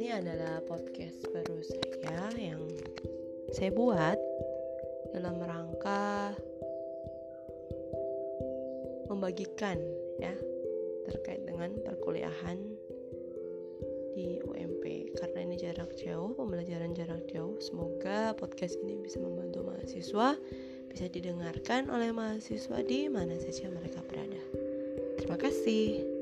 ini adalah podcast baru saya yang saya buat dalam rangka membagikan ya terkait dengan perkuliahan di UMP karena ini jarak jauh pembelajaran jarak jauh semoga podcast ini bisa membantu mahasiswa bisa didengarkan oleh mahasiswa di mana saja mereka berada. Terima kasih.